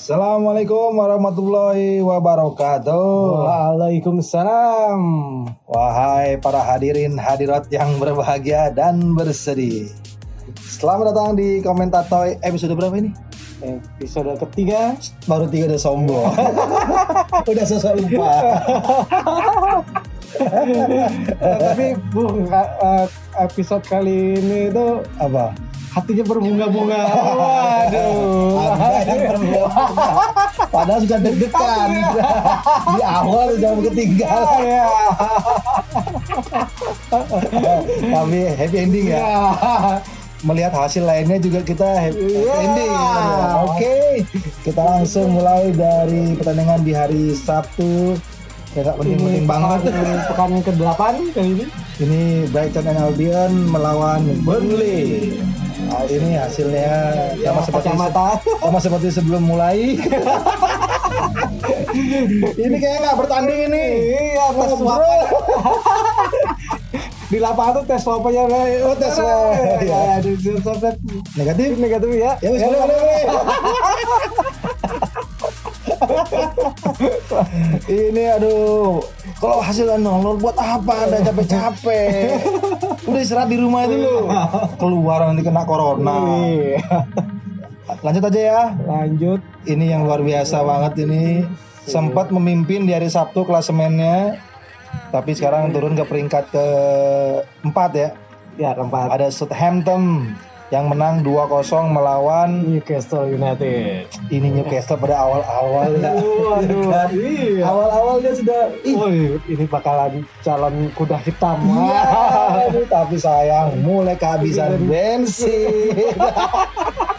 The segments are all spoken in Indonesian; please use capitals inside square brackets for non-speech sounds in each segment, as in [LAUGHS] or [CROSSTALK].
Assalamualaikum warahmatullahi wabarakatuh. Waalaikumsalam. Wahai para hadirin hadirat yang berbahagia dan bersedih. Selamat datang di Komentatoy episode berapa ini? Episode ketiga. Baru tiga udah sombong. [LAUGHS] udah sosok lupa. Tapi bu eh, episode kali ini itu Apa? Hatinya berbunga-bunga. Waduh. Anda yang berbunga. Padahal sudah deg-degan. di awal sudah ketinggalan. Ya. Tapi happy ending ya. Ya. Melihat hasil lainnya juga kita happy, Iya. ending. Oke, kita langsung mulai dari pertandingan di hari Sabtu. Ya nggak penting-penting banget. Pekan ke-8 kali ini. Ini Brighton and Albion melawan Burnley. Nah, ini hasilnya sama seperti kacamata. [LAUGHS] sama seperti sebelum mulai. [LAUGHS] ini kayak nggak bertanding ini. Iya, tes swab. [LAUGHS] Di lapangan tuh tes swab aja. Oh, tes swab. Ya, di di swab Negatif. negatif ya. Ya wis boleh. boleh. ini aduh kalau hasilnya nol buat apa anda capek-capek? [LAUGHS] Udah istirahat di rumah itu lo keluar nanti kena corona. Iya. lanjut aja ya. Lanjut. ini yang luar biasa banget ini. Sempat memimpin di hari Sabtu klasemennya. Tapi sekarang turun ke peringkat ke empat ya. Ya keempat. ada Southampton yang menang 2-0 melawan Newcastle United. ini Newcastle pada awal-awal ya. Waduh, iya. Awal-awalnya sudah ih, Woi, ini bakalan calon kuda hitam. iya, [LAUGHS] tapi sayang mulai kehabisan bensin. [LAUGHS]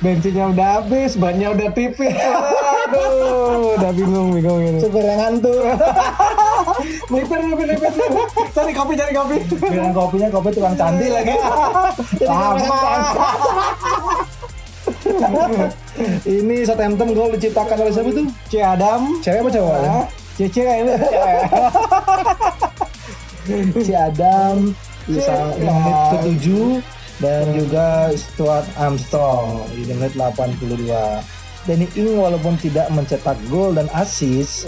Bensinnya udah habis, bannya udah tipis. Aduh, udah bingung bingung ini. Supir yang ngantuk. [LAUGHS] Melipir, melipir, melipir. Cari kopi, cari kopi. Bilang kopinya kopi tukang candi lagi. [LAUGHS] Lama. [LAUGHS] ini Southampton gol diciptakan oleh siapa tuh? C Adam. Cewek apa cowok? ya? Cece kayaknya. Si Adam bisa menit Adam. Ke-7 dan juga Stuart Armstrong di menit 82. Danny Ing walaupun tidak mencetak gol dan assist,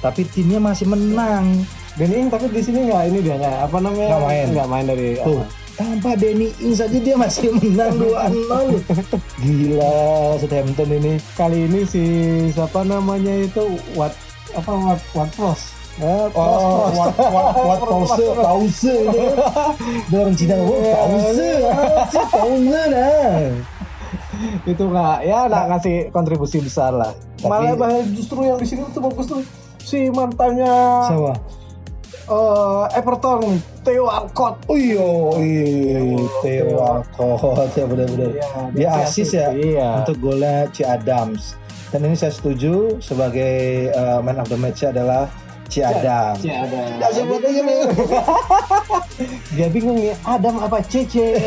tapi timnya masih menang. Dan ini tapi di sini nggak ini dia nggak apa namanya? Nggak main. Nggak main dari. Tuh, tanpa Danny Ing saja dia masih [LAUGHS] menang 2-0. Gila Southampton ini. Kali ini si siapa namanya itu Wat apa Wat Wat Oh, what, what, what pause, pause orang Cina, oh, pause, ah, pause nah. itu nggak ya nggak ngasih kontribusi besar lah. Tapi- Malah bahkan justru yang di sini tuh bagus tuh si mantannya Siapa? eh, Everton Theo Walcott. Oh iya, iya, Theo Walcott ya benar-benar. Iya, Dia dia asis ya Iya. untuk golnya Ci Adams. Dan ini saya setuju sebagai uh, man of the match adalah Ci Adams. Ci ada. Ya, sebut aja nih. [LAUGHS] Dia bingung nih Adam apa Cece.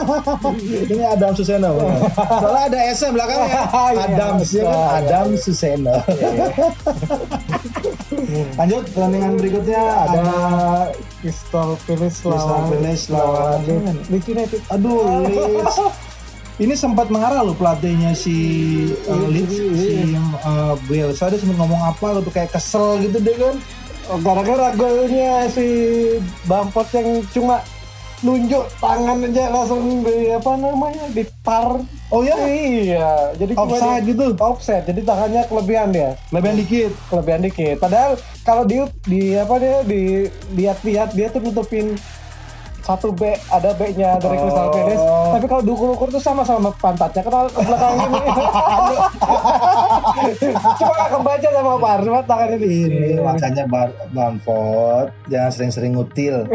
[LAUGHS] Ini Adam Suseno. Soalnya ada S belakangnya. [LAUGHS] Iya, Adams ya kan betul. Adam Suseno. Lanjut pertandingan berikutnya ada Crystal Palace Crystal lawan Palace lawan Leeds United. Aduh, Leeds. Ini sempat mengarah loh pelatihnya si uh, Leeds, si uh, Bielsa dia sempat ngomong apa gitu kayak kesel gitu deh kan. Oh, gara-gara golnya si Bamford yang cuma nunjuk tangan aja langsung di apa namanya di par Oh ya, iya jadi offside di- gitu. offset jadi tangannya kelebihan dia Lebihan dikit. kelebihan dikit padahal kalau di di apa dia di lihat-lihat dia tuh nutupin satu B ada B-nya dari Crystal Oh. Palace tapi kalau diukur-ukur tuh sama sama pantatnya kenal ke belakang gini [LAUGHS] cuma gak kebaca sama Par cuma tangannya di Ini makanya Bar Bamford jangan sering-sering ngutil.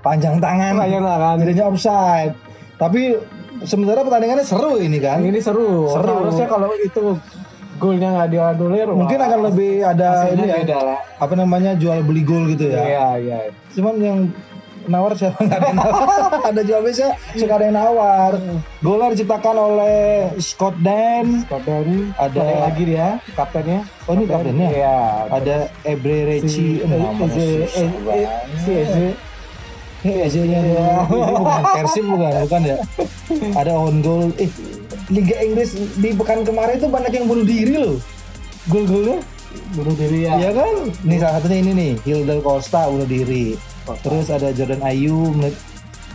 Panjang tangan. Panjang tangan. Jadinya offside. Tapi sebenarnya pertandingannya seru ini kan. ini seru. Seru. Harusnya kalau itu golnya nggak dianulir, Mungkin akan lebih ada hasilnya ini ya. beda lah. Apa namanya jual beli gol gitu ya. Iya, iya. Cuman yang nawar siapa nggak ada yang nawar. [LAUGHS] ada jual beli siapa? suka ada yang nawar. Golnya diciptakan oleh Scott Dan. Kapten Ada- ada lagi dia, kaptennya. Oh ini kaptennya. Iya. Ada Ebre Reci. si Eze, Eze. Ini. [LAUGHS] Ini bukan Persib bukan, bukan ya. [LAUGHS] Ada on goal. Eh, Liga Inggris di pekan kemarin itu banyak yang bunuh diri loh. Gol-golnya. bunuh diri ya Iya kan? Nih salah satunya ini nih, Hilda Costa bunuh diri. Terus ada Jordan Ayu menit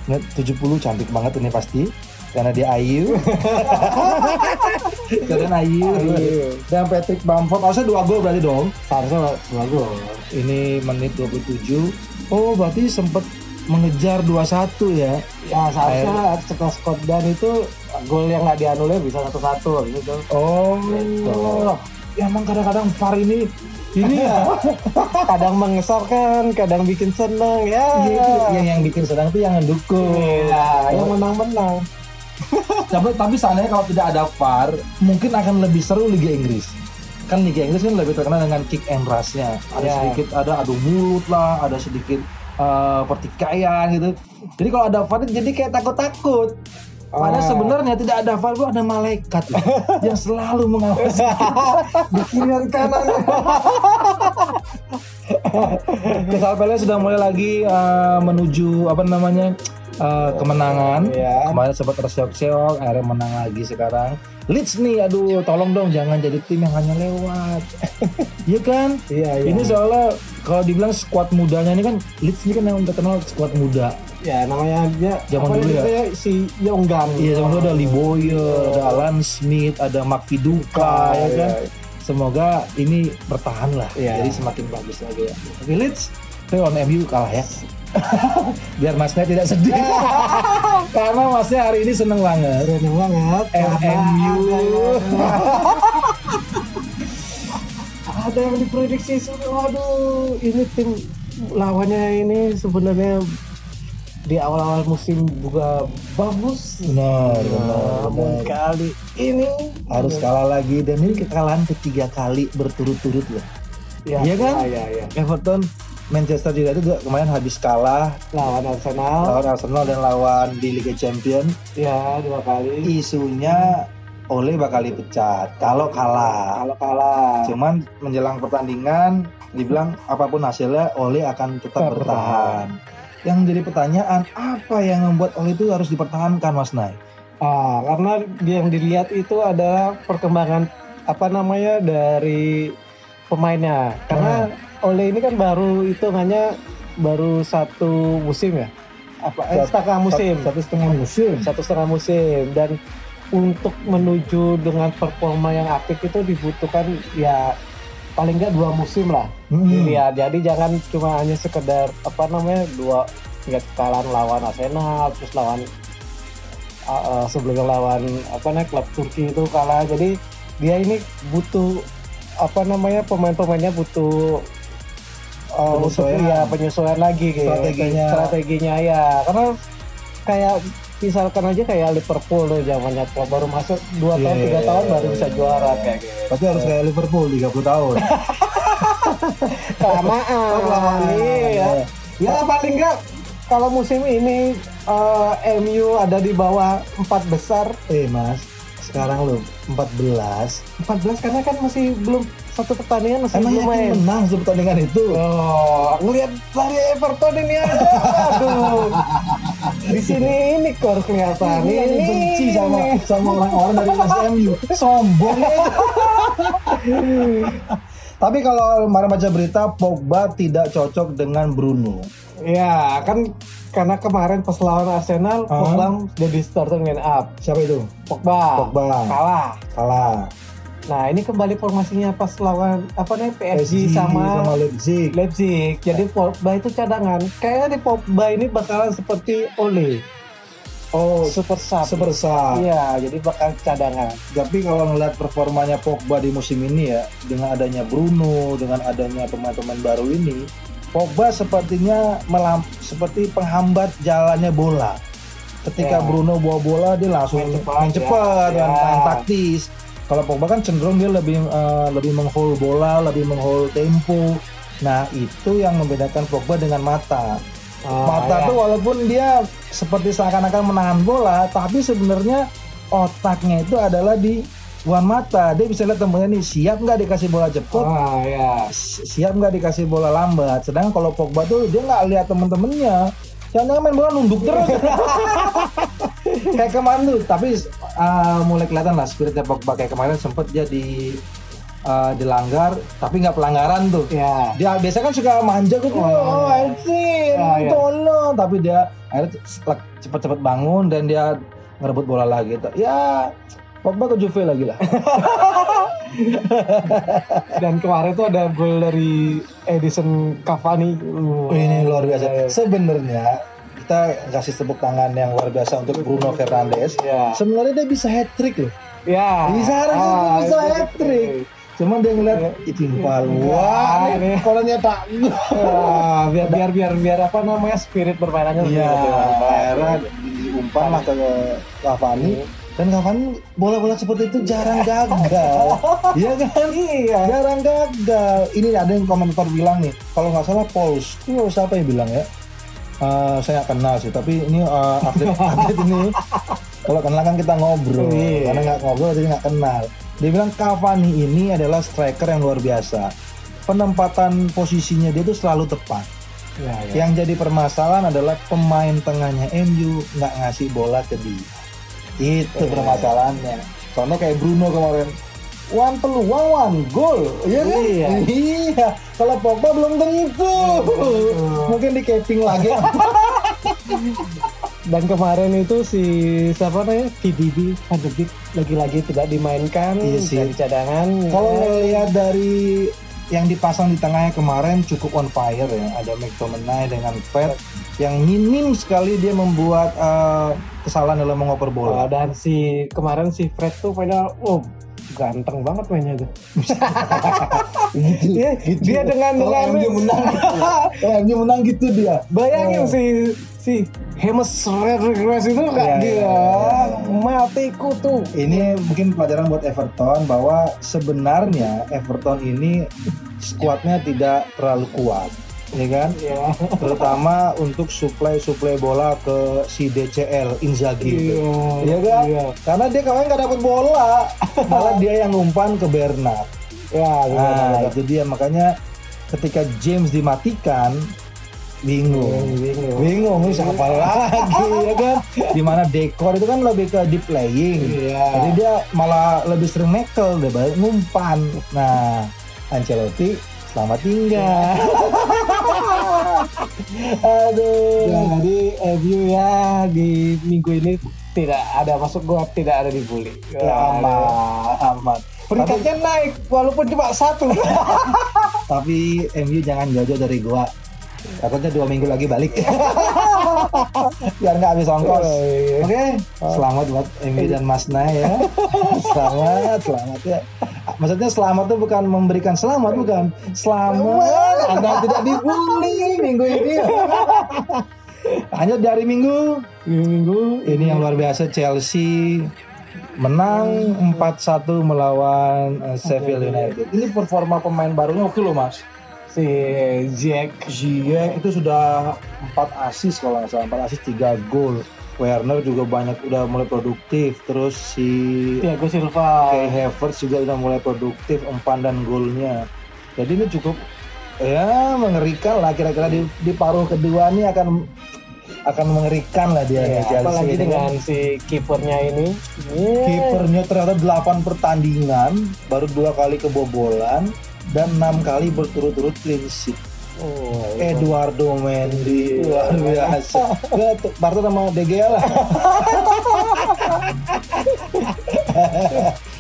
menit 70 cantik banget ini pasti karena dia Ayu. [LAUGHS] Jordan Ayu. Ayu. Dan Patrick Bamford harusnya dua gol berarti dong. seharusnya dua gol Ini menit 27. Oh, berarti sempat mengejar 2-1 ya. ya seharusnya setelah Scott Dan itu gol yang nggak dianulir bisa satu-satu gitu Oh. Gitu. Ya emang kadang-kadang VAR ini ini ya. [LAUGHS] kadang mengesalkan kadang bikin seneng ya Iya, yang yang bikin sedang tuh yang mendukung. Iya, yang menang-menang [LAUGHS] Tapi, tapi seandainya kalau tidak ada VAR, mungkin akan lebih seru Liga Inggris. Kan Liga Inggris kan lebih terkenal dengan kick and rush-nya. Ada Ya. sedikit ada adu mulut lah, ada sedikit eh, pertikaian gitu. Jadi kalau ada VAR jadi kayak takut-takut. Padahal Ah. sebenarnya tidak ada itu ada malaikat loh, [LAUGHS] yang selalu mengawasi [LAUGHS] di kiri dan kanan. [LAUGHS] Palace sudah mulai lagi eh, menuju apa namanya eh, kemenangan. Iya. Kemarin sempat terseok-seok, akhirnya menang lagi sekarang. Leeds nih, aduh, tolong dong jangan jadi tim yang hanya lewat. Iya kan? iya iya Ini soalnya kalau dibilang skuad mudanya ini kan Leeds ini kan yang terkenal skuad muda. Ya namanya dia Zaman dulu ya? si Yonggan Iya, sama ada Lee Boyer, ada Alan Smith, ada Mark Viduka, ya kan? Semoga ini bertahan lah, Iya. jadi semakin bagus lagi ya. Tapi Leeds, tapi on MU kalah ya. [LAUGHS] Biar masnya tidak sedih. [LAUGHS] Karena masnya hari ini seneng banget. keren banget MMU. [LAUGHS] ada yang diprediksi waduh ini tim lawannya ini sebenarnya di awal-awal musim juga bagus Benar, benar, namun benar. kali ini Harus kalah lagi dan ini kekalahan ketiga kali berturut-turut loh. ya, Iya kan? ya, ya, ya. Everton, Manchester United juga kemarin habis kalah lawan Arsenal lawan Arsenal dan lawan di Liga Champions. ya dua kali isunya Ole bakal dipecat kalau kalah. kalau kalah Cuman menjelang pertandingan dibilang apa pun hasilnya Ole akan tetap Tetap bertahan. Yang jadi pertanyaan apa yang membuat Ole itu harus dipertahankan Mas Nay? Ah, karena yang dilihat itu adalah perkembangan apa namanya dari pemainnya. Karena Ole ini kan baru hitungannya baru satu musim ya. Apa eh, Satu- setengah musim. Satu setengah musim. Satu setengah musim dan untuk menuju dengan performa yang apik itu dibutuhkan ya paling nggak dua musim lah Hmm. dilihat. Jadi jangan cuma hanya sekedar apa namanya dua tiga kekalahan lawan Arsenal terus lawan uh, uh, sebelumnya lawan apa namanya klub Turki itu kalah. Jadi dia ini butuh apa namanya pemain-pemainnya butuh uh, Penyesuaian. ya penyesuaian lagi gitu. Strateginya. strateginya ya karena kayak misalkan aja kayak Liverpool tuh zamannya Klopp baru masuk dua Iya, tahun iya, tiga iya, tahun baru iya. bisa juara kayak gitu Berarti harus kayak Liverpool 30 tahun. [LAUGHS] kelamaan kelamaan. iya ya paling enggak kalau musim ini eh, MU ada di bawah empat besar eh Mas, sekarang lo 14. 14 karena kan masih belum satu pertandingan masih Emang belum main menang sebelum pertandingan itu? Oh, ngelihat dari Everton ini aja. Aduh. Di sini ini kor kelihatan. Ini Ini dibenci sama sama orang-orang dari SMU. Sombong. [LAUGHS] Tapi kalau kemarin baca berita Pogba tidak cocok dengan Bruno. Ya, kan karena kemarin pas lawan Arsenal, Ah. Pogba jadi starting line up. Siapa itu? Pogba, Pogba. kalah. Kalah. Nah, ini kembali formasinya pas lawan apa namanya PSG, PSG sama, Leipzig. Leipzig. Jadi Pogba itu cadangan. Kayaknya di Pogba ini bakalan seperti Ole. Oh, Super sub. super sub. Iya, jadi bakal cadangan. Tapi kalau ngeliat performanya Pogba di musim ini ya, dengan adanya Bruno, dengan adanya pemain-pemain baru ini, Pogba sepertinya melam, seperti penghambat jalannya bola. Ketika Ya. Bruno bawa bola dia langsung Main cepat, main ya. cepat, Ya. main, main taktis. Kalau Pogba kan cenderung dia lebih eh, lebih menghold bola, lebih menghold tempo. Nah itu yang membedakan Pogba dengan Mata. Ah, Mata ya. tuh walaupun dia seperti seakan-akan menahan bola, tapi sebenarnya otaknya itu adalah di Wan Mata. Dia bisa lihat temennya nih siap nggak dikasih bola cepat, Ah, ya. si- siap nggak dikasih bola lambat. Sedangkan kalau Pogba tuh dia nggak lihat temen-temennya, Jangan-jangan main bola nunduk terus. [LAUGHS] kayak kemarin tuh, tapi uh, mulai kelihatan lah spiritnya Pogba kayak kemarin sempet dia di uh, dilanggar tapi nggak pelanggaran tuh. Ya. Dia biasa kan suka manja gitu, Oh, oh, iya. anjing, Ah, iya. tolong. Tapi dia akhirnya cepet-cepet bangun dan dia ngerebut bola lagi. Ya, Pogba ke Juve lagi lah. [LAUGHS] Dan kemarin tuh ada gol dari Edison Cavani. Oh, ini luar biasa. iya. Sebenarnya kita kasih tepuk tangan yang luar biasa untuk Bruno Fernandes. Ya. Sebenarnya dia bisa hat trick loh. Ya. Bisa harusnya dia Ah, bisa hat trick. Cuman dia ngeliat itu impal. Wah, Iya. ini kalau nyetak. Wah, biar biar biar biar apa namanya spirit permainannya Iya, akhirnya diumpan lah ke Cavani. Dan Cavani bola-bola seperti itu jarang [LAUGHS] gagal. [LAUGHS] Iya kan? Iya. Jarang gagal. Ini ada yang komentar bilang nih, kalau nggak salah Paul Scholes siapa yang bilang ya? Eh, saya nggak kenal sih, tapi ini eh, update, [LAUGHS] update ini kalau kenal kan kita ngobrol, Iya. karena nggak ngobrol jadi nggak kenal. Dia bilang Cavani ini adalah striker yang luar biasa. Penempatan posisinya dia itu selalu tepat. Ya, ya. Yang jadi permasalahan adalah pemain tengahnya MU nggak ngasih bola ke dia. Itu Iya. permasalahannya. Contoh kayak Bruno kemarin. One peluang, one goal. Iya kan? Iya. Iya. Kalau Pogba belum tentu. Mungkin di caping lagi. [LAUGHS] Dan kemarin itu si siapa namanya TDB Van de Beek lagi-lagi tidak dimainkan Iya sih. dari cadangan. Kalau Ya. ngelihat dari yang dipasang di tengahnya kemarin cukup on fire ya. Ada McTominay dengan Fred yang minim sekali dia membuat eh, kesalahan dalam mengoper Oh, bola. dan si kemarin si Fred tuh padahal oh ganteng banget mainnya tuh. [LAUGHS] Gitu. Dia, dia dengan dengan MU menang [LAUGHS] gitu. MU menang gitu dia. bayangin Oh. si si James Rodriguez itu Iya, kayak dia iya, iya. mati kutu. Ini mungkin pelajaran buat Everton bahwa sebenarnya Everton ini skuadnya tidak terlalu kuat, ya kan? Ya. Terutama untuk suplai-suplai bola ke si DCL Inzaghi. itu. Iya, Iya kan? Iya. Karena dia kemarin nggak dapat bola, [LAUGHS] malah dia yang umpan ke Bernard. Ya, Nah, benar. itu dia makanya ketika James dimatikan bingung. Bingung. bingung nih siapa lagi ya kan [LAUGHS] di mana dekor itu kan lebih ke deep playing Iya. jadi dia malah lebih sering nekel deh balik ngumpan nah Ancelotti selamat tinggal [LAUGHS] aduh Ya, jadi MU ya di minggu ini tidak ada masuk gua tidak ada dibully. ya aman aman Peringkatnya naik walaupun cuma satu. [LAUGHS] tapi MU jangan jauh-jauh dari gua takutnya dua minggu lagi balik [LAUGHS] biar nggak habis ongkos Oh, iya. Oke, selamat buat Emi dan Mas Nay ya. [LAUGHS] selamat, selamat ya. Maksudnya selamat tuh bukan memberikan selamat, bukan. Selamat, Anda tidak dibully minggu ini. [LAUGHS] Hanya dari minggu minggu ini yang luar biasa Chelsea menang 4-1 melawan eh, Sheffield United. Ini performa pemain barunya oke loh, Mas. Si Jack Ziyech itu sudah 4 assist kalau nggak salah, 4 assist 3 gol. Werner juga banyak udah mulai produktif. Terus si Thiago Silva. Kai Havertz juga udah mulai produktif umpan dan golnya. Jadi ini cukup ya mengerikan lah kira-kira di, di paruh kedua ini akan akan mengerikan lah dia Ya, Chelsea apalagi ini dengan si kipernya ini. Iya. kipernya ternyata 8 pertandingan baru dua kali kebobolan dan enam kali berturut-turut clean sheet. Oh, Eduardo Mendy luar biasa. Gak, Barca sama De Gea lah. [LAUGHS]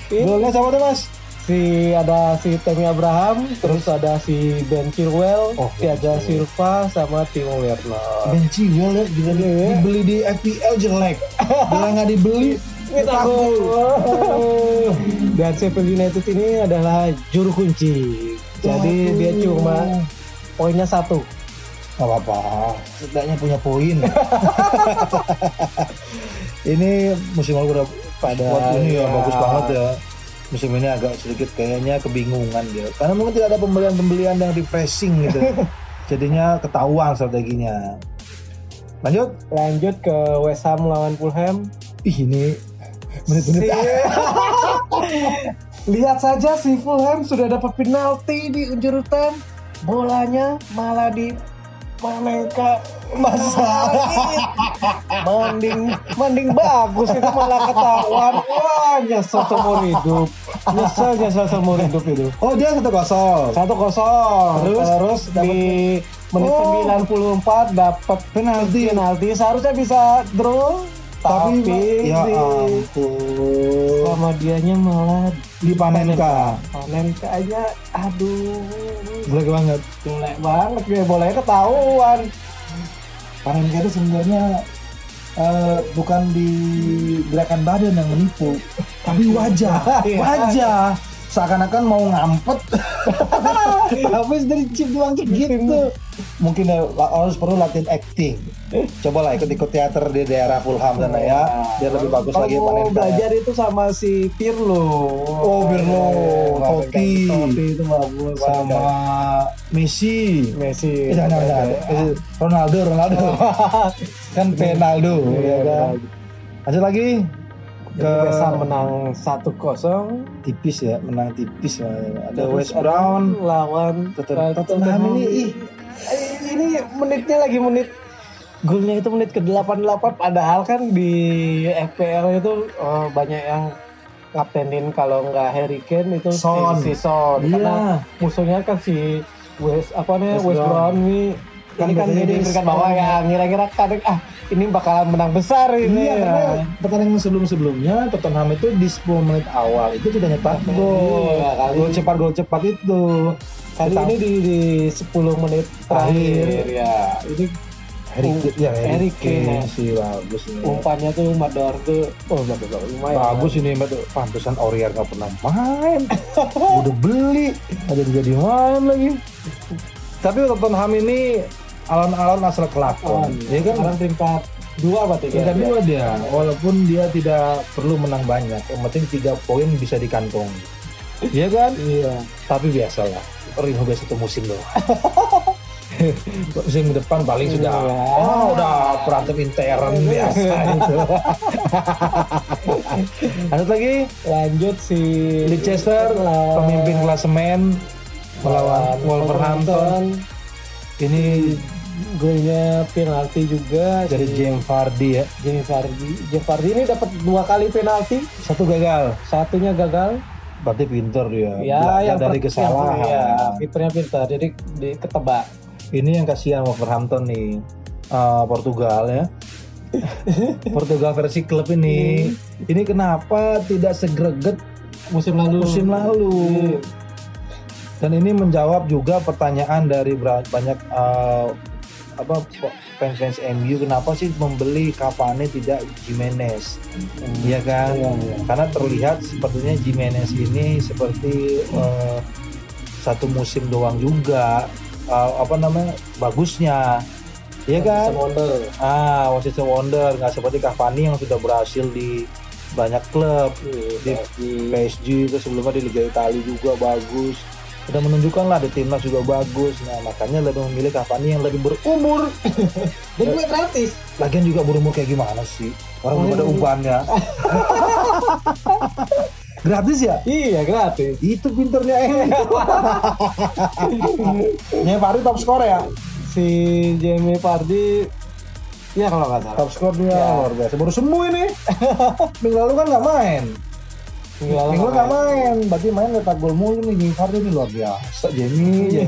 Golnya siapa tuh mas? si ada si Temi Abraham, terus ada si Ben Chilwell, Oh, Thiago Ben Silva sama Timo Werner. Ben Chilwell ya. Iya. dibeli di FPL jelek. Bila nggak dibeli Gol. Dan Sheffield United ini adalah juru kunci. Jadi Waduh. dia cuma poinnya satu. Gak apa-apa, setidaknya punya poin. [LAUGHS] ini musim lalu udah Pada buat ini ya ya. bagus banget ya. Musim ini agak sedikit kayaknya kebingungan dia. Karena mungkin tidak ada pembelian-pembelian yang refreshing gitu. [LAUGHS] Jadinya ketahuan strateginya. Lanjut. Lanjut ke West Ham lawan Fulham. Ih ini menit-menit Si- Lihat saja si Fulham sudah dapat penalti di time. Bolanya malah di Panenka masalah mending mending bagus itu malah ketahuan wah nyesel seumur hidup nyesel nyesel seumur hidup itu Oh dia satu kosong. satu kosong Terus? terus, di menit Oh. 94 dapat Penalti. penalti seharusnya bisa draw tapi, Tapi ya ampun. sama dianya malah Di Panenka. Panenka aja aduh Jelek banget. jelek banget ya boleh ketahuan Panenka itu sebenarnya eh, bukan di gerakan badan yang menipu, tapi wajah, wajah. Seakan-akan mau ngampet, [LAUGHS] tapi dari chip doang gitu. Mungkin ya, harus perlu latihan acting. Cobalah ikut-ikut teater di daerah Fulham sana ya, biar lebih bagus lagi mau Panenka. belajar itu sama si Pirlo Oh, Pirlo, Totti. Totti itu bagus sama Messi. Messi Eh, jangan, jangan, jangan. Eh, Ronaldo, Ronaldo. [LAUGHS] kan Penaldo, ya kan. Lanjut lagi ke West Ham menang 1-0 tipis ya, menang tipis. ya. Ada West Brown, lawan Tottenham Tottenham ini ih, Eh, ini menitnya lagi menit golnya itu menit ke-88 padahal kan di FPL itu eh, banyak yang ngaptenin kalau nggak Harry Kane itu si- Son. si, Son karena iya. musuhnya kan si West apa namanya West West Brown Brown. Kan ini kan jadi Son. bawah ya ngira-ngira kadang ah ini bakalan menang besar ini Iya, ya. karena pertandingan sebelum-sebelumnya Tottenham itu di 10 menit awal itu sudah nyetak gol. Iya, kali. Gol cepat, gol cepat itu. kali Kita- ini di, di 10 menit terakhir Terakhir. ya ini Harry Kane, ya Harry, Harry Kane, ya. bagus nih. umpannya tuh Mador tuh oh bagus bagus lumayan Bagus ini tuh. Pantesan Aurier nggak pernah main. Udah beli, ada jadi main lagi. Tapi Tottenham ini alon-alon asal kelakon. Ya kan? sekarang peringkat dua apa tiga Tingkat dua dia, walaupun dia tidak perlu menang banyak. Yang penting tiga poin bisa dikantong. Iya kan? iya Tapi biasalah, Rio biasa satu musim doang. [LAUGHS] musim depan paling sudah, Iya. oh udah berantem intern biasa itu. [LAUGHS] Lanjut lagi, lanjut si Leicester pemimpin klasemen melawan Wolverhampton. Ini golnya penalti juga dari si James Vardy ya, Jamie Vardy Jamie Vardy ini dapat dua kali penalti satu gagal. satunya gagal Berarti pinter dia. ya yang dari kesalahan. ya kipernya pintar jadi di ketebak Ini yang kasihan Wolverhampton nih. Eh, Portugal ya. [LAUGHS] Portugal versi klub ini. Ini kenapa tidak segreget musim lalu musim lalu? Dan ini menjawab juga pertanyaan dari banyak eh, apa fans-fans MU kenapa sih membeli Cavani tidak Jimenez? Iya kan? Iya, iya. Karena terlihat sepertinya Jimenez ini seperti eh, satu musim doang juga eh, apa namanya bagusnya, iya kan? Wonder Ah, one season wonder nggak seperti Cavani yang sudah berhasil di banyak klub di PSG itu sebelumnya di Liga Italia juga bagus. Udah menunjukkan lah di timnas juga bagus. Nah makanya lebih memilih Cavani yang lebih berumur. [LAUGHS] jadi gue gratis Lagian juga berumur kayak gimana sih? Orang belum ada ubannya. [LAUGHS] Gratis ya? iya gratis Itu pinternya eh. [LAUGHS] Nya Fahri top skor ya? si Jamie Vardy ya kalau nggak salah Top skor dia Ya. luar biasa. Baru sembuh ini. Minggu lalu kan nggak main. Minggu lalu Minggu nggak nggak main. Berarti main letak gol mulu nih Jamie Vardy ini luar biasa. Jamie.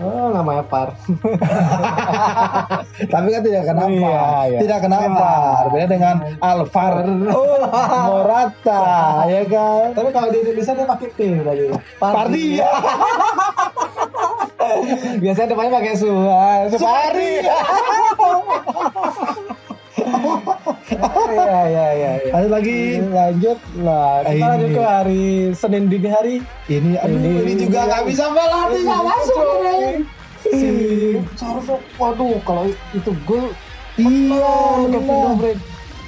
Oh namanya Par [LAUGHS] Tapi kan tidak kenapa. Iya, iya. Tidak kenapa. Beda dengan Alvar [LAUGHS] Morata, ya kan? tapi kalau di Indonesia dia pakai P tadi Pardi ya. [LAUGHS] biasanya depannya pakai Suha Supardi Iya iya iya. iya. Lanjut lagi. Lanjut lah. Kita Ini. lanjut ke hari Senin dini hari. Ini aduh Ini- ini, juga nggak bisa balas bisa masuk. Si seharusnya waduh kalau itu gol Iya, Kevin.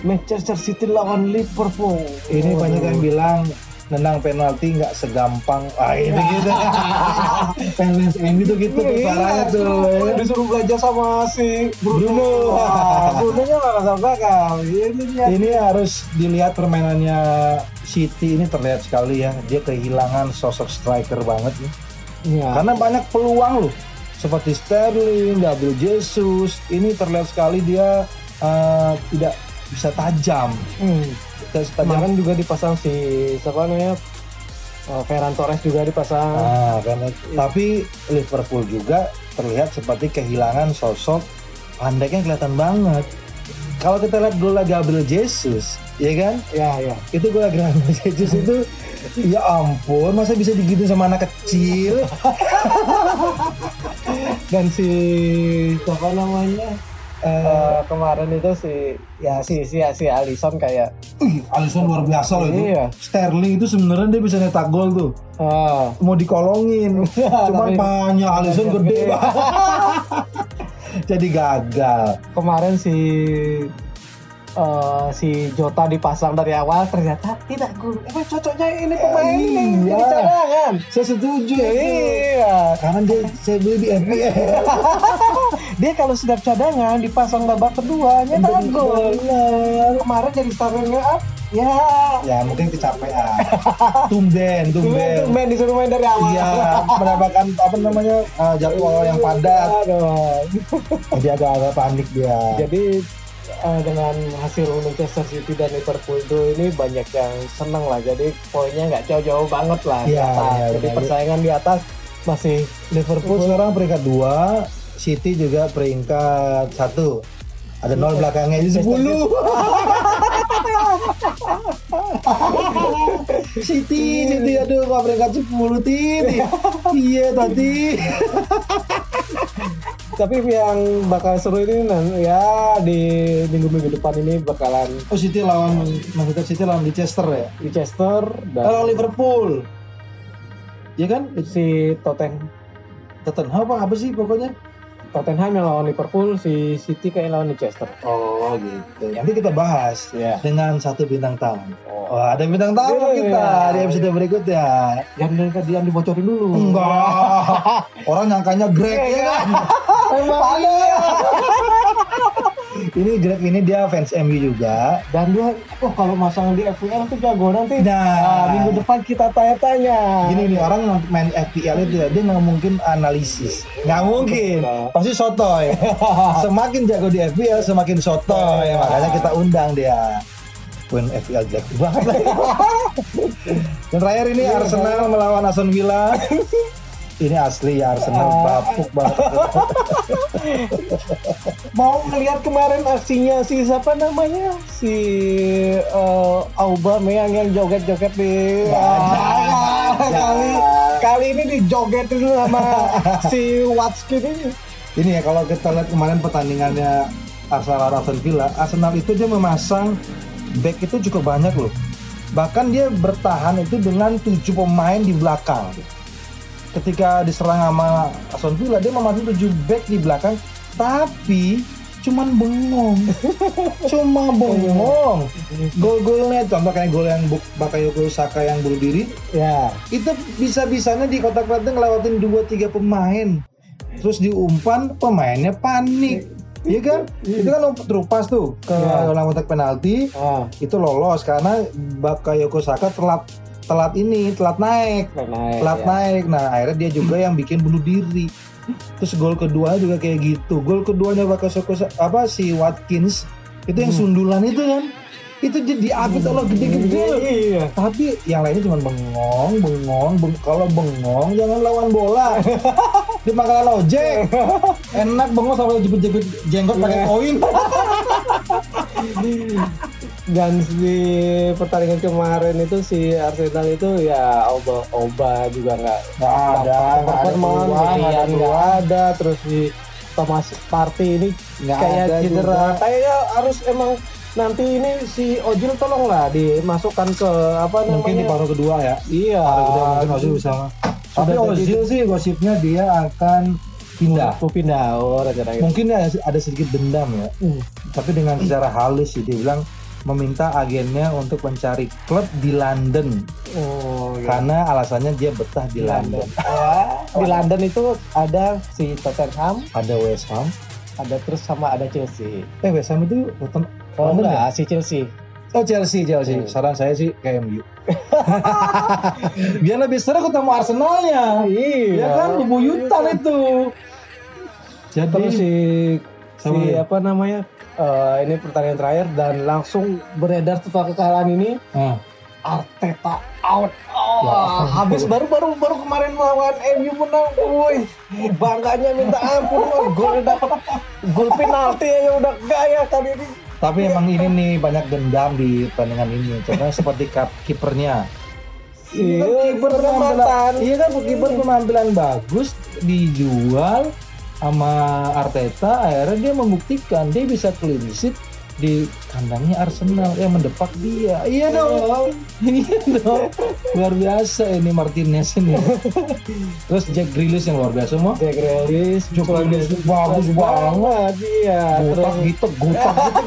Manchester City lawan Liverpool. Ini Waduh. banyak yang bilang nendang penalti nggak segampang. Ah itu gitu. [LAUGHS] MU tuh gitu tuh Iya, parahnya tuh. Disuruh belajar sama si Bruno. Bruno. Nya nggak kasar bakal. Ini ini harus dilihat permainannya City. Ini terlihat sekali ya dia kehilangan sosok striker banget nih. Iya. karena banyak peluang loh. Seperti Sterling, Gabriel Jesus, ini terlihat sekali dia uh, tidak bisa tajam. Hmm. Tidak tajam. Kemarin juga dipasang si siapa namanya uh, Ferran Torres juga dipasang. Nah, karena, tapi Liverpool juga terlihat seperti kehilangan sosok pandeknya kelihatan banget. Kalau kita lihat gol Gabriel Jesus, ya kan? Ya ya. Itu gol Gabriel [LAUGHS] Jesus itu ya ampun, masa bisa digituin sama anak kecil? [LAUGHS] Dan si siapa namanya? Uh, kemarin itu si ya si si si Alisson kayak Wih, Alisson luar biasa loh itu. Iya. Sterling itu sebenarnya dia bisa nyetak gol tuh. ah, Mau dikolongin. [LAUGHS] Cuman panjang Alisson gede Gede. [LAUGHS] Jadi gagal. kemarin si eh, si Jota dipasang dari awal ternyata tidak gol. Emang cocoknya ini pemain ini Iya. jadi cadangan. Saya setuju ya. Iya. Karena dia saya beli di FPL. [LAUGHS] Dia kalau sudah cadangan dipasang babak kedua nyetak gol. Kemarin jadi starting up. Ya. Ya mungkin kecapean. [LAUGHS] Tumben, tumben. Tumben disuruh main dari awal. Iya, mendapatkan apa namanya uh, jadwal yang padat. Jadi agak-agak panik dia. Jadi eh, dengan hasil Manchester City dan Liverpool itu ini banyak yang seneng lah. Jadi poinnya nggak jauh-jauh banget lah di Iya, atas. iya, Jadi benar. persaingan di atas masih Liverpool sekarang peringkat 2, City juga peringkat satu. Ada nol belakangnya jadi 10. City, [LAUGHS] City aduh kok peringkat 10 Titi. Iya tadi. [LAUGHS] tapi yang bakal seru ini ya di minggu-minggu depan ini bakalan Oh City lawan Manchester City lawan Leicester ya. Leicester Kalau dan Liverpool, ya kan? si Tottenham Tottenham apa apa sih pokoknya? Tottenham yang lawan Liverpool, si City kayak lawan Leicester. Oh gitu. Nanti kita bahas Ya. dengan satu bintang tamu. Oh. Oh, ada bintang tamu Iya. kita di episode berikutnya. Yang yang yang dibocorin dulu. Enggak. [LAUGHS] Orang nyangkanya Greg ya kan? Emang iya. Ini Greg ini dia fans MU juga. Dan dia, oh kalau masang di FPL tuh jago nanti. Nah, Nah, minggu depan kita tanya-tanya. Gini nih orang main FPL itu ya, dia nggak mungkin analisis, nggak mungkin, pasti sotoy. [LAUGHS] Semakin jago di FPL semakin sotoy, makanya kita undang dia. Win FPL jelek banget. Dan terakhir ini Arsenal melawan Aston Villa. [LAUGHS] Ini asli ya Arsenal bapuk banget. [LAUGHS] Mau ngelihat kemarin aksinya si siapa namanya? Si eh, Aubameyang yang joget-joget di Jangan, [LAUGHS] kali kali ini dijogetin sama [LAUGHS] si Watkins ini. Ini ya kalau kita lihat kemarin pertandingannya Arsenal Aston Villa, Arsenal itu dia memasang back itu cukup banyak loh. Bahkan dia bertahan itu dengan tujuh pemain di belakang. Ketika diserang sama Aston Villa, dia memasang tujuh back di belakang, tapi cuman bengong, [LAUGHS] cuma bengong. Gol-golnya, contoh kayak gol yang Bakayoko Saka yang bunuh diri, Ya. itu bisa-bisanya di kotak penalti ngelewatin dua tiga pemain terus diumpan pemainnya panik Iya kan? Itu kan terupas tuh ke Iya. dalam kotak penalti Ah, itu lolos karena Bakayoko Saka telat telat ini telat naik naik. telat ya. naik nah akhirnya dia juga yang bikin bunuh diri terus gol kedua juga kayak gitu gol keduanya Sa- apa si Watkins itu yang Hmm. sundulan itu kan itu dia diapit Allah gede-gede Iya. tapi yang lainnya cuma bengong, bengong, beng- kalau bengong jangan lawan bola. [LAUGHS] Di makanan ojek. [LAUGHS] Enak bengong sampai jepit-jepit jenggot pakai Iya. koin. [LAUGHS] Dan di pertandingan kemarin itu si Arsenal itu ya Oba Oba juga nggak Nggak ada, nggak ada performa, nggak ada nggak ada, terus si Thomas Partey ini Nggak kayak cedera. Kayaknya harus emang nanti ini si Ojil tolonglah dimasukkan ke apa namanya? Mungkin di paruh kedua ya. Iya. Paruh kedua mungkin Ozil bisa. Tapi Ozil sih gosipnya dia akan pindah. Mau pindah, oh rencananya. Mungkin ada, ada sedikit dendam ya. Hmm. Tapi dengan secara halus sih dia bilang meminta agennya untuk mencari klub di London Oh, iya. karena alasannya dia betah di London. Wah, di London itu ada si Tottenham, Ada West Ham, ada terus sama ada Chelsea. Eh West Ham itu Oh London enggak, si Chelsea. Oh Chelsea, Chelsea. Hmm. Saran saya sih ke MU. Biar [LAUGHS] lebih seru ketemu Arsenalnya. Iya. Ya kan bebuyutan itu. Jadi terus si si ya? apa namanya eh, ini pertandingan terakhir dan langsung beredar setelah kekalahan ini ah, Arteta out. Oh, Ya. habis baru baru baru kemarin melawan MU menang. Wih, bangganya minta ampun. Golnya dapat gol penalti aja udah gaya kali ini. tapi emang ini nih banyak dendam di pertandingan ini. Contohnya seperti kipernya. Iya, kiper penampilan, iya kan kiper penampilan bagus dijual sama Arteta akhirnya dia membuktikan dia bisa clean sheet di kandangnya Arsenal yang mendepak dia. Iya dong. Iya dong. Luar biasa ini Martinez ini. Terus Jack Grealish yang luar biasa mah Jack Grealish Jack Grealish bagus banget. Iya terus gitu gotak gitu.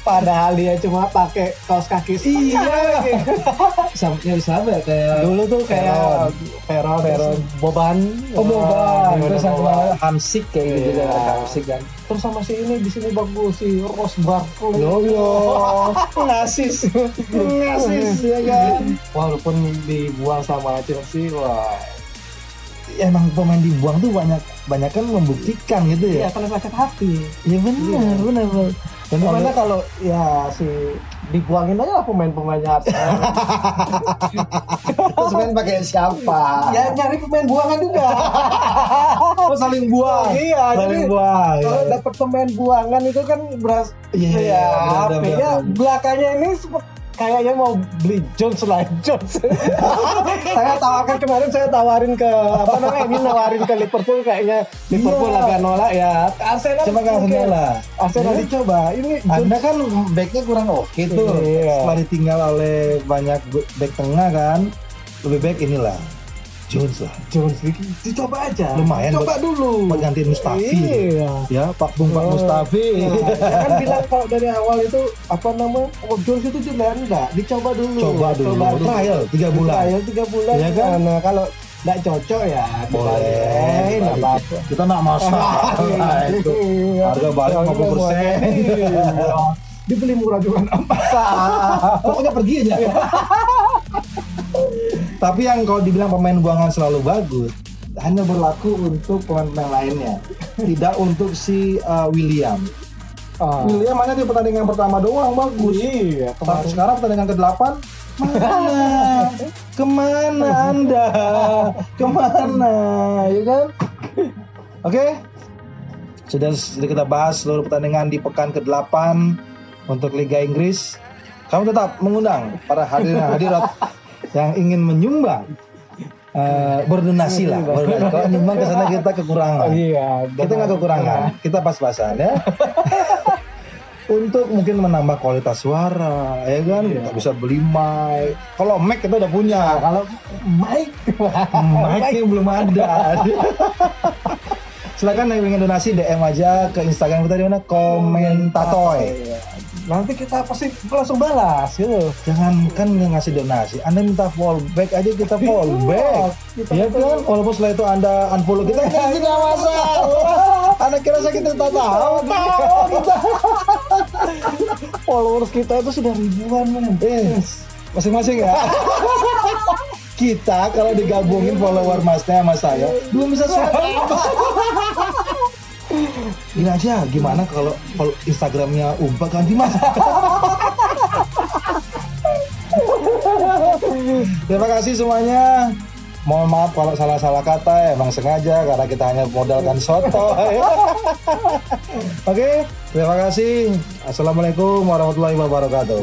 Padahal dia cuma pakai kaos kaki. Iya. Sama ya sama ya kayak dulu tuh kayak Veron Veron Boban. Oh Boban, Wah, terus Boban? Hamsik kayak gitu Iya. juga Hamsik kan. Terus sama si ini di sini bagus si Ross Barkley. Yo yo, [LAUGHS] ngasis, [LAUGHS] ngasis ya kan. walaupun dibuang sama Chelsea wah Emang pemain dibuang tuh banyak banyak kan membuktikan gitu iya ya. karena sakit hati Iya benar, benar benar. Dan Gimana kalau ya si dibuangin aja lah pemain-pemainnya Arsenal. [LAUGHS] terus main pakai siapa? ya nyari pemain buangan juga. [LAUGHS] oh, saling buang. iya, saling jadi buang. kalau ya. dapat pemain buangan itu kan beras Iya, ya, benar. belakangnya ini kayaknya mau beli Jones lain [LAUGHS] Jones. saya tawarkan kemarin saya tawarin ke apa namanya ini nawarin ke Liverpool kayaknya Liverpool Iya. agak nolak ya. Arsenal Coba kan. Arsenal lah. Arsenal Iya. dicoba. Ini Jones Anda kan backnya kurang oke tuh. Iya. Setelah ditinggal oleh banyak back tengah kan, lebih baik inilah Jones lah. Jones di- dicoba aja. Lumayan Coba dulu. Gantiin Mustafi. Iya. Ya, Pak Bung Pak Oh. Mustafi. [LAUGHS] Nah, kan bilang kalau dari awal itu apa nama oh, Jones itu jelek enggak dicoba dulu Coba dulu. Trial, tiga bulan. trial tiga bulan Iya kan? nah kalau nggak cocok ya Boleh. nggak apa-apa Kita nak masalah [LAUGHS] itu. Iya. Harga balik Harga 50%. balik. Iya. dibeli murah juga nggak masalah [LAUGHS] Pokoknya pergi aja. Tapi yang kalau dibilang pemain buangan selalu bagus, hanya berlaku untuk pemain-pemain lainnya. Tidak untuk si uh, William. Ah. William hanya di pertandingan pertama doang bagus. iya Tapi kemarin sekarang pertandingan ke-8 mana? Ke mana Anda? Ke mana? Ya kan? Oke. Sudah, sudah kita bahas seluruh pertandingan di pekan ke-8 untuk Liga Inggris. Kamu tetap mengundang para hadirin hadirat yang ingin menyumbang eh, berdonasi lah. Berdonasi. Kalau nyumbang ke sana kita kekurangan. Iya kita nggak kekurangan. Kita pas-pasan ya. [LAUGHS] Untuk mungkin menambah kualitas suara ya kan? Iya. kita bisa beli mic. Kalau mic kita udah punya. Kalau Mike mic [LAUGHS] yang belum ada [LAUGHS] silakan yang ingin donasi DM aja ke Instagram kita di mana? Komentatoy Iya. nanti kita pasti langsung balas gitu. Jangan kan nggak ngasih donasi. Anda minta fallback aja kita fallback Kita ya kan? Walaupun setelah itu anda unfollow kita kan tidak masalah anda kira saya kita tak tahu? Tahu kita [LAUGHS] followers kita itu sudah ribuan men. Eh, masing-masing ya. [LAUGHS] Kita kalau digabungin follower masnya sama saya belum bisa swipe up. Gini aja, gimana kalau kalau Instagramnya Umpa ganti mas? Terima kasih semuanya. Mohon maaf kalau salah-salah kata, emang sengaja karena kita hanya modalkan soto. Oke, terima kasih. Assalamualaikum warahmatullahi wabarakatuh.